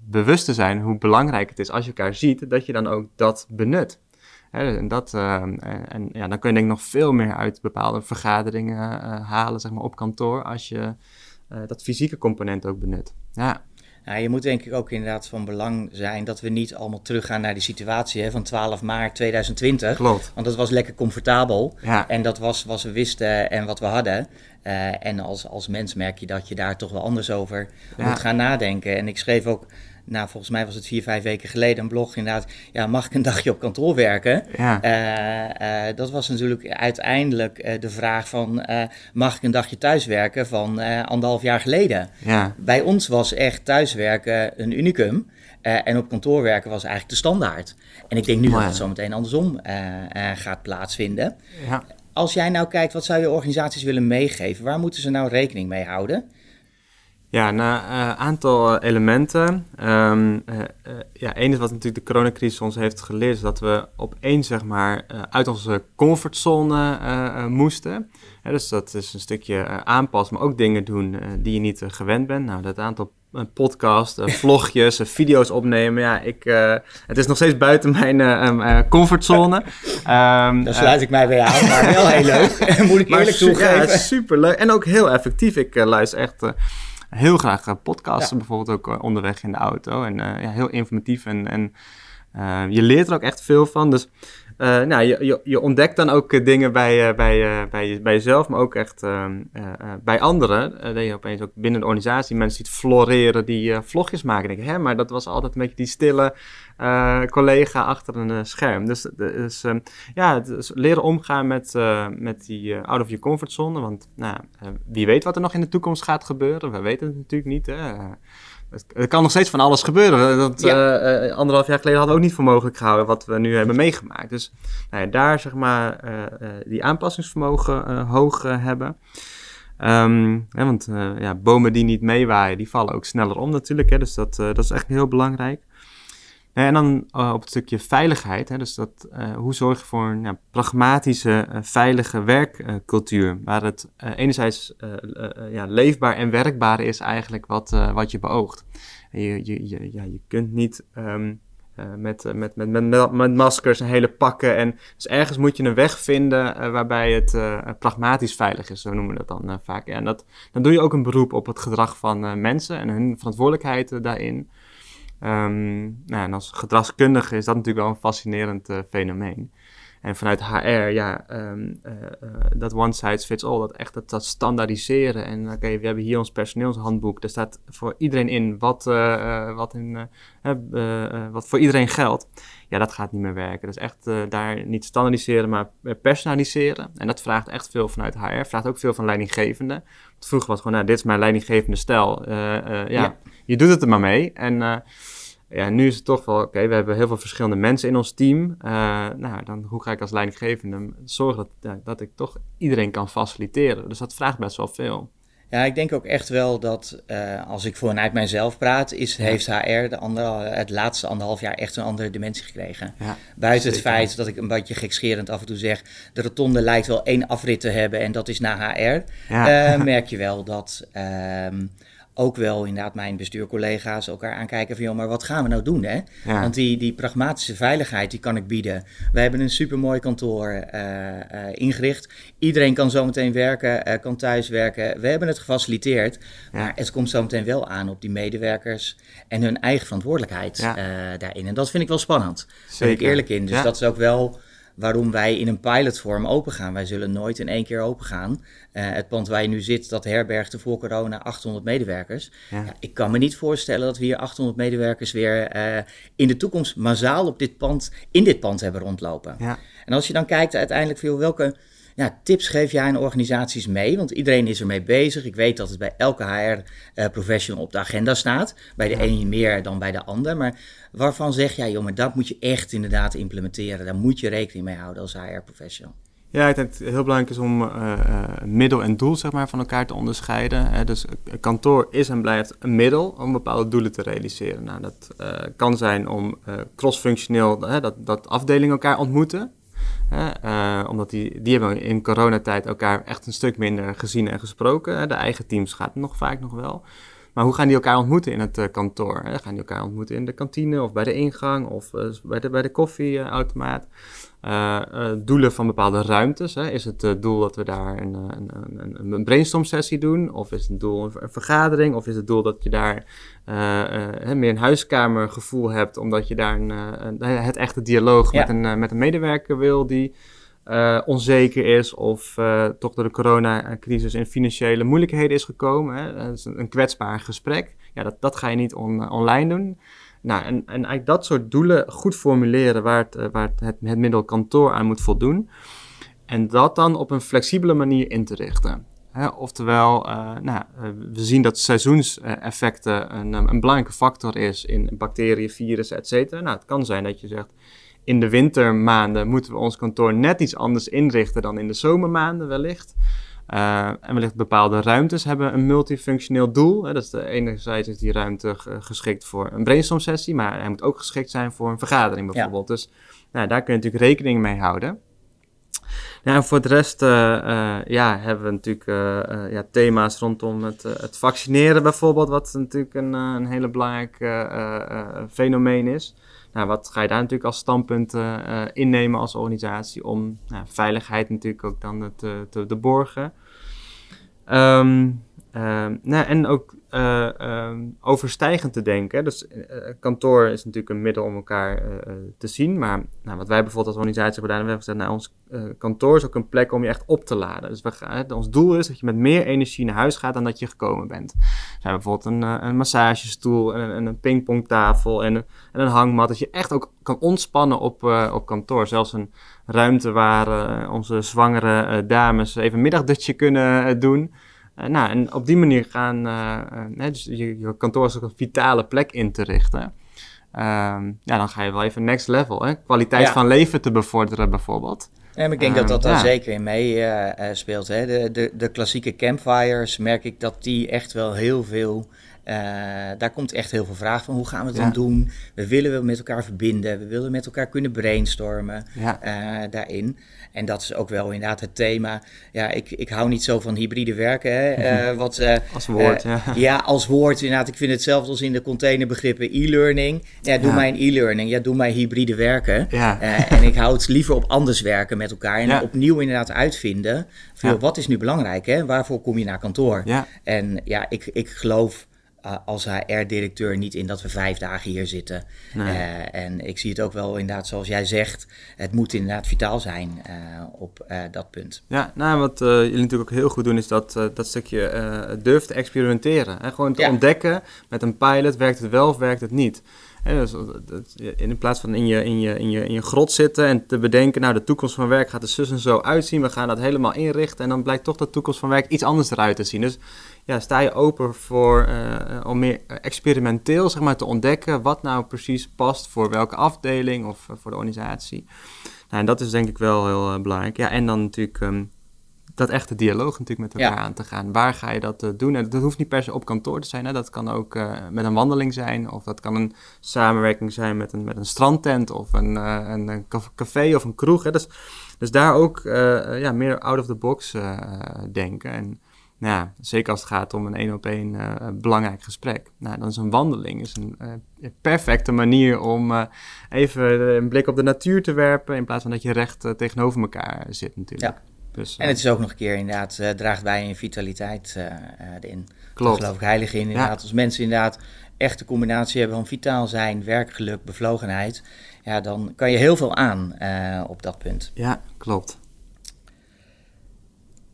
bewust te zijn hoe belangrijk het is als je elkaar ziet, dat je dan ook dat benut. Hè, en dat, en, en, ja, dan kun je denk ik nog veel meer uit bepaalde vergaderingen halen zeg maar, op kantoor als je dat fysieke component ook benut. Ja. Nou, je moet denk ik ook inderdaad van belang zijn dat we niet allemaal teruggaan naar die situatie hè, van 12 maart 2020. Klopt. Want dat was lekker comfortabel. Ja. En dat was wat we wisten en wat we hadden. Uh, en als, als mens merk je dat je daar toch wel anders over ja. moet gaan nadenken. En ik schreef ook nou, volgens mij was het vier, vijf weken geleden een blog inderdaad. Ja, mag ik een dagje op kantoor werken? Ja. Uh, uh, dat was natuurlijk uiteindelijk uh, de vraag van, mag ik een dagje thuiswerken van anderhalf jaar geleden? Ja. Bij ons was echt thuiswerken een unicum. en op kantoor werken was eigenlijk de standaard. En ik denk nu dat het zo meteen andersom gaat plaatsvinden. Ja. Als jij nou kijkt, wat zou je organisaties willen meegeven? Waar moeten ze nou rekening mee houden? Ja, een uh, aantal elementen. Um, uh, uh, ja, één is wat natuurlijk de coronacrisis ons heeft geleerd, is dat we opeens zeg maar uit onze comfortzone moesten. dus dat is een stukje aanpassen, maar ook dingen doen die je niet gewend bent. Nou, dat aantal podcast, vlogjes, video's opnemen. Ja, ik, het is nog steeds buiten mijn comfortzone. Um, Daar sluit ik mij bij aan, maar wel heel leuk. Moet ik eerlijk toegeven. Ja, super leuk en ook heel effectief. Ik luister echt heel graag eh, podcasten, bijvoorbeeld ook eh, onderweg in de auto. En eh, ja, heel informatief en, en je leert er ook echt veel van. Dus uh, nou, je, je, je, ontdekt dan ook dingen bij, uh, bij, uh, bij, bij jezelf, maar ook echt ehm, bij anderen. dat je opeens ook binnen de organisatie mensen ziet floreren die vlogjes maken. denk ik, hè, maar dat was altijd een beetje die stille collega achter een scherm. Dus, dus um, ja, dus leren omgaan met, met die out of your comfort zone. Want nou, wie weet wat er nog in de toekomst gaat gebeuren. We weten het natuurlijk niet. Hè. Het kan nog steeds van alles gebeuren. Dat, ja. uh, anderhalf jaar geleden hadden we ook niet voor mogelijk gehouden wat we nu hebben meegemaakt. Dus nou ja, daar zeg maar uh, die aanpassingsvermogen hoog hebben. Um, hè, want ja, bomen die niet meewaaien, die vallen ook sneller om natuurlijk. Hè, dus dat, dat is echt heel belangrijk. En dan op het stukje veiligheid. Hè, dus dat, hoe zorg je voor een pragmatische, veilige werkcultuur. waar het enerzijds ja, leefbaar en werkbaar is eigenlijk wat, wat je beoogt. Je, je, je, ja, je kunt niet ehm, uh, met, met, met, met, met, maskers en hele pakken. En dus ergens moet je een weg vinden uh, waarbij het uh, pragmatisch veilig is, zo noemen we dat dan vaak. Ja, en dat, dan doe je ook een beroep op het gedrag van mensen en hun verantwoordelijkheid daarin. Um, nou, en als gedragskundige is dat natuurlijk wel een fascinerend fenomeen. En vanuit HR, ja, um, uh, uh, dat one size fits all, dat echt dat, dat standaardiseren. En oké, okay, we hebben hier ons personeelshandboek. Daar staat voor iedereen in wat, wat, in, wat voor iedereen geldt. Ja, dat gaat niet meer werken. Dus echt daar niet standaardiseren, maar personaliseren. En dat vraagt echt veel vanuit HR. Vraagt ook veel van leidinggevende. Vroeger was gewoon, nou, dit is mijn leidinggevende stijl. Ja, ja, je doet het er maar mee. En ja, nu is het toch wel, oké, we hebben heel veel verschillende mensen in ons team. Uh, nou, dan hoe ga ik als leidinggevende zorgen dat, dat ik toch iedereen kan faciliteren? Dus dat vraagt best wel veel. Ja, ik denk ook echt wel dat uh, als ik vanuit mijzelf praat, is, heeft HR de andere, het laatste anderhalf jaar echt een andere dimensie gekregen. Ja, Buiten het feit dat ik een beetje gekscherend af en toe zeg, de rotonde lijkt wel één afrit te hebben en dat is naar HR, ja. uh, merk je wel dat... Ehm, ook wel inderdaad mijn bestuurcollega's elkaar aankijken van... joh, maar wat gaan we nou doen, hè? Want die, die pragmatische veiligheid, die kan ik bieden. We hebben een supermooi kantoor uh, uh, ingericht. Iedereen kan zometeen werken, uh, kan thuis werken. We hebben het gefaciliteerd. Maar het komt zometeen wel aan op die medewerkers... en hun eigen verantwoordelijkheid daarin. En dat vind ik wel spannend. Daar ben ik eerlijk in. Dus dat is ook wel waarom wij in een pilotvorm open gaan. Wij zullen nooit in één keer open gaan. Uh, het pand waar je nu zit, dat herbergde voor corona 800 medewerkers. Ja. Ja, ik kan me niet voorstellen dat we hier 800 medewerkers weer uh, in de toekomst massaal op dit pand, in dit pand hebben rondlopen. Ja. En als je dan kijkt uiteindelijk veel welke ja, tips geef jij aan organisaties mee? Want iedereen is ermee bezig. Ik weet dat het bij elke HR-professional uh, op de agenda staat. Bij de een meer dan bij de ander. Maar waarvan zeg jij, maar dat moet je echt inderdaad implementeren. Daar moet je rekening mee houden als HR-professional. Ja, ik denk dat het heel belangrijk is om uh, middel en doel zeg maar, van elkaar te onderscheiden. Hè. Dus een kantoor is en blijft een middel om bepaalde doelen te realiseren. Nou, dat uh, kan zijn om crossfunctioneel dat, dat afdelingen elkaar ontmoeten. Uh, omdat die, die hebben in coronatijd elkaar echt een stuk minder gezien en gesproken. De eigen teams gaat nog vaak nog wel. Maar hoe gaan die elkaar ontmoeten in het uh, kantoor? Hè? Gaan die elkaar ontmoeten in de kantine of bij de ingang of uh, bij, de, bij de koffieautomaat? doelen van bepaalde ruimtes. Hè? Is het doel dat we daar een, een, een, een brainstorm sessie doen? Of is het doel een, vergadering? Of is het doel dat je daar meer een huiskamergevoel hebt, omdat je daar een, het echte dialoog ja. met, een, met een medewerker wil die uh, onzeker is of uh, toch door de coronacrisis in financiële moeilijkheden is gekomen. Hè? Dat is een, kwetsbaar gesprek. Ja, dat, dat ga je niet on, online doen. Nou, en, en eigenlijk dat soort doelen goed formuleren waar het, waar het, het, middel kantoor aan moet voldoen. En dat dan op een flexibele manier in te richten. Oftewel, nou, we zien dat seizoenseffecten een, een belangrijke factor is in bacteriën, virussen, et cetera. Nou, het kan zijn dat je zegt, in de wintermaanden moeten we ons kantoor net iets anders inrichten dan in de zomermaanden wellicht. Uh, en wellicht bepaalde ruimtes hebben een multifunctioneel doel. Hè. Dat is de enerzijds is die ruimte geschikt voor een brainstorm sessie, maar hij moet ook geschikt zijn voor een vergadering bijvoorbeeld. Ja. Dus nou, daar kun je natuurlijk rekening mee houden. Nou, en voor de rest uh, uh, ja, hebben we natuurlijk ja, thema's rondom het, het, vaccineren bijvoorbeeld, wat natuurlijk een, een hele belangrijk fenomeen is. Nou, wat ga je daar natuurlijk als standpunt uh, innemen als organisatie om nou, veiligheid natuurlijk ook dan te, te borgen. Um, um, nou, en ook uh, um, overstijgend te denken. Dus uh, kantoor is natuurlijk een middel om elkaar te zien. Maar nou, wat wij bijvoorbeeld als organisatie hebben gedaan, we hebben gezegd, nou, ons kantoor is ook een plek om je echt op te laden. Dus we ons doel is dat je met meer energie naar huis gaat dan dat je gekomen bent. We hebben bijvoorbeeld een, een massagestoel en een, een pingpongtafel en, en, een hangmat. Dat je echt ook kan ontspannen op, op kantoor. Zelfs een ruimte waar onze zwangere dames even een middagdutje kunnen doen. Uh, nou, en op die manier gaan, dus je, je, kantoor een vitale plek in te richten. Ehm, ja, dan ga je wel even next level, hè? kwaliteit van leven te bevorderen bijvoorbeeld. Ik denk dat dat daar ja. zeker in mee speelt. Hè? De, de, de klassieke campfires merk ik dat die echt wel heel veel daar komt echt heel veel vraag van. Hoe gaan we het dan doen? We willen we met elkaar verbinden. We willen met elkaar kunnen brainstormen daarin. En dat is ook wel inderdaad het thema. Ja, ik, ik hou niet zo van hybride werken. Hè? Uh, wat, als woord, ja. Ja, als woord inderdaad. Ik vind hetzelfde als in de containerbegrippen e-learning. Ja, doe mij een e-learning. Ja, doe mij hybride werken. En ik hou het liever op anders werken met elkaar. En opnieuw inderdaad uitvinden. Van, wat is nu belangrijk? Hè? Waarvoor kom je naar kantoor? En ja, ik, ik geloof als HR-directeur niet in dat we vijf dagen hier zitten. Uh, en ik zie het ook wel inderdaad, zoals jij zegt, het moet inderdaad vitaal zijn uh, op dat punt. Ja, nou, wat jullie natuurlijk ook heel goed doen, is dat, dat stukje durf te experimenteren. Hè? Gewoon te ontdekken met een pilot, werkt het wel of werkt het niet. Dus, in plaats van in je, in, je, in, je, in je grot zitten en te bedenken, nou de toekomst van werk gaat er zus en zo uitzien, we gaan dat helemaal inrichten en dan blijkt toch de toekomst van werk iets anders eruit te zien. Dus ja, sta je open voor, uh, om meer experimenteel zeg maar, te ontdekken wat nou precies past voor welke afdeling of voor de organisatie. Nou, en dat is denk ik wel heel belangrijk. Ja, en dan natuurlijk um, dat echte dialoog natuurlijk met elkaar aan te gaan. Waar ga je dat doen? En dat hoeft niet per se op kantoor te zijn. Hè? Dat kan ook met een wandeling zijn. Of dat kan een samenwerking zijn met een, met een strandtent. Of een, uh, een, café of een kroeg. Hè? Dus, dus daar ook ja, meer out of the box denken. En nou ja, zeker als het gaat om een één op één belangrijk gesprek. Nou, dan is een wandeling is een perfecte manier om even een blik op de natuur te werpen. In plaats van dat je recht tegenover elkaar zit natuurlijk. Ja. Dus, en het is ook nog een keer inderdaad, draagt bij een vitaliteit erin. Klopt. Geloof ik heilig in. Inderdaad, als mensen inderdaad echt de combinatie hebben van vitaal zijn, werkgeluk, bevlogenheid. Ja, dan kan je heel veel aan op dat punt. Ja, klopt.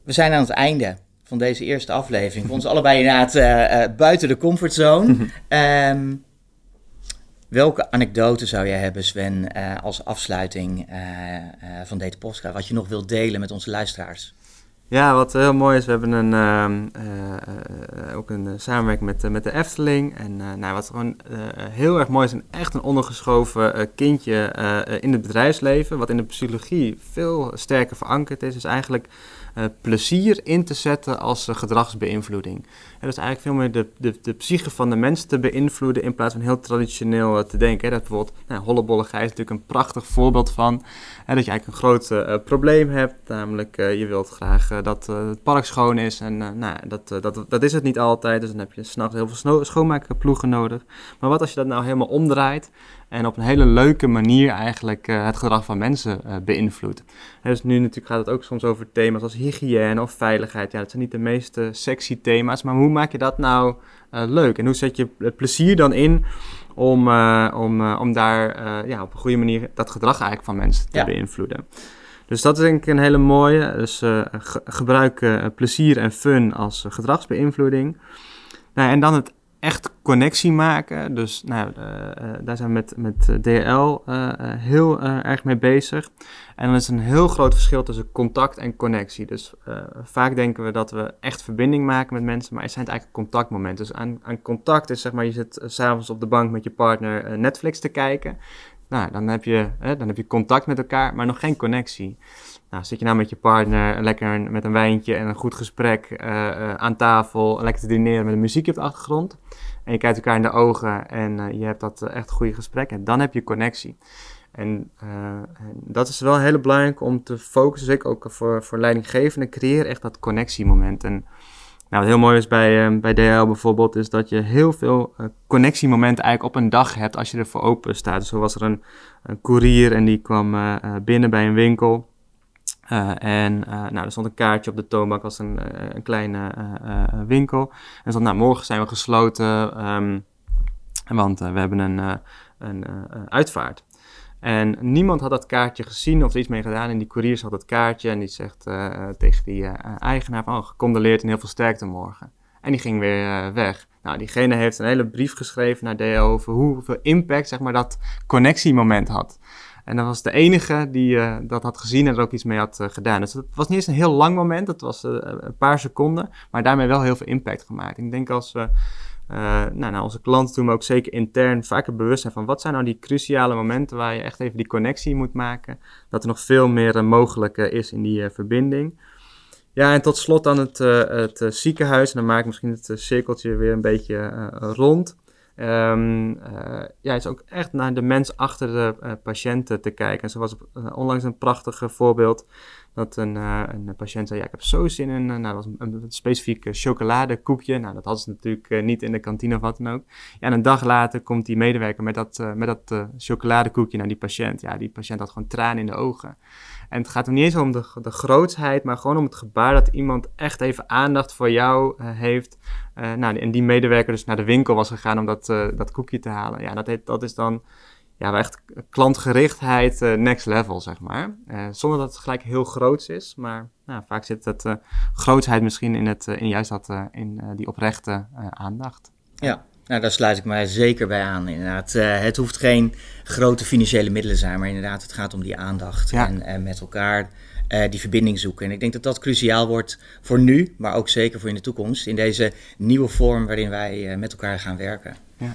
We zijn aan het einde van deze eerste aflevering. Voor ons allebei inderdaad buiten de comfortzone. um, Welke anekdote zou jij hebben, Sven, uh, als afsluiting uh, uh, van deze podcast? Wat je nog wilt delen met onze luisteraars? Ja, wat heel mooi is, we hebben een, ehm, ook een samenwerking met, met de Efteling. En nou, wat gewoon heel erg mooi is, een echt een ondergeschoven kindje in het bedrijfsleven. Wat in de psychologie veel sterker verankerd is. Is eigenlijk uh, plezier in te zetten als uh, gedragsbeïnvloeding. En is eigenlijk veel meer de, de, de psyche van de mensen te beïnvloeden in plaats van heel traditioneel uh, te denken. Dat bijvoorbeeld, nou, is natuurlijk een prachtig voorbeeld van. Hè, dat je eigenlijk een groot probleem hebt, namelijk je wilt graag dat het park schoon is. En nou, dat, dat, dat is het niet altijd, dus dan heb je s'nachts heel veel schoonmaakploegen nodig. Maar wat als je dat nou helemaal omdraait en op een hele leuke manier eigenlijk het gedrag van mensen beïnvloedt. dus nu natuurlijk gaat het ook soms over thema's als hygiëne of veiligheid. Ja, dat zijn niet de meest sexy thema's, maar hoe maak je dat nou uh, leuk? En hoe zet je het plezier dan in om, om, om daar ja, op een goede manier dat gedrag eigenlijk van mensen te ja. beïnvloeden? Dus dat is denk ik een hele mooie. Dus ge gebruik plezier en fun als gedragsbeïnvloeding. Nou, en dan het echt connectie maken. Dus nou, uh, daar zijn we met, met DL uh, heel erg mee bezig. En dan is een heel groot verschil tussen contact en connectie. Dus vaak denken we dat we echt verbinding maken met mensen, maar het zijn eigenlijk contactmomenten. Dus aan, aan contact is zeg maar, je zit s'avonds op de bank met je partner Netflix te kijken. Nou, dan heb, je, dan heb je contact met elkaar, maar nog geen connectie. Nou, zit je nou met je partner lekker met een wijntje en een goed gesprek uh, uh, aan tafel, lekker te dineren met een muziekje op de achtergrond. En je kijkt elkaar in de ogen en uh, je hebt dat echt goede gesprek. En dan heb je connectie. En, dat is wel heel belangrijk om te focussen, zeker ook voor, voor leidinggevenden. Creëer echt dat connectiemoment. En nou, wat heel mooi is bij, bij DHL bijvoorbeeld, is dat je heel veel connectiemomenten eigenlijk op een dag hebt als je ervoor open staat. Dus zo was er een, een courier en die kwam binnen bij een winkel. Uh, en uh, nou, er stond een kaartje op de toonbank als een, uh, een kleine winkel. En stond, nou, morgen zijn we gesloten, um, want we hebben een, een uitvaart. En niemand had dat kaartje gezien of er iets mee gedaan. En die courier had het kaartje en die zegt tegen die eigenaar van... Oh, gecondoleerd en heel veel sterkte morgen. En die ging weer weg. Nou, diegene heeft een hele brief geschreven naar DL over hoeveel impact zeg maar, dat connectiemoment had. En dat was de enige die uh, dat had gezien en er ook iets mee had uh, gedaan. Dus het was niet eens een heel lang moment, het was uh, een paar seconden, maar daarmee wel heel veel impact gemaakt. Ik denk als we nou, nou, onze klanten toen, maar ook zeker intern vaker bewust zijn van wat zijn nou die cruciale momenten waar je echt even die connectie moet maken, dat er nog veel meer mogelijk is in die verbinding. Ja, en tot slot dan het, het ziekenhuis. En dan maak ik misschien het cirkeltje weer een beetje rond. Um, ja, het is ook echt naar de mens achter de uh, patiënten te kijken. En zo was onlangs een prachtig voorbeeld dat een, een patiënt zei, ja, ik heb zo zin in, nou, dat was een, een specifiek chocoladekoekje. Nou, dat hadden ze natuurlijk niet in de kantine of wat dan ook. Ja, en een dag later komt die medewerker met dat, met dat chocoladekoekje naar die patiënt. Ja, die patiënt had gewoon tranen in de ogen. En het gaat hem niet eens om de, de grootsheid, maar gewoon om het gebaar dat iemand echt even aandacht voor jou heeft. Nou, en die medewerker dus naar de winkel was gegaan om dat, dat koekje te halen. Ja, dat, dat is dan ja, echt klantgerichtheid next level, zeg maar. zonder dat het gelijk heel groots is, maar nou, vaak zit het grootsheid misschien in, het, in juist dat, in die oprechte aandacht. Ja, nou, daar sluit ik mij zeker bij aan. Inderdaad, uh, het hoeft geen grote financiële middelen te zijn, maar inderdaad, het gaat om die aandacht en, en, met elkaar uh, die verbinding zoeken. En ik denk dat dat cruciaal wordt voor nu, maar ook zeker voor in de toekomst, in deze nieuwe vorm waarin wij uh, met elkaar gaan werken. Ja.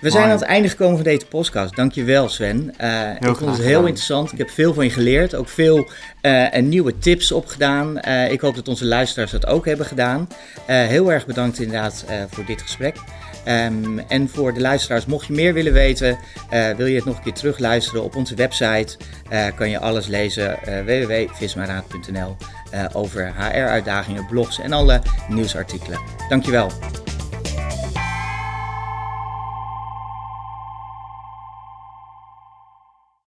We zijn aan het einde gekomen van deze podcast. Dankjewel Sven. Uh, ik vond het heel interessant. Ik heb veel van je geleerd. Ook veel uh, nieuwe tips opgedaan. Uh, ik hoop dat onze luisteraars dat ook hebben gedaan. heel erg bedankt inderdaad voor dit gesprek. Um, en voor de luisteraars, mocht je meer willen weten, wil je het nog een keer terugluisteren op onze website, kan je alles lezen www.vismaraad.nl over HR-uitdagingen, blogs en alle nieuwsartikelen. Dankjewel.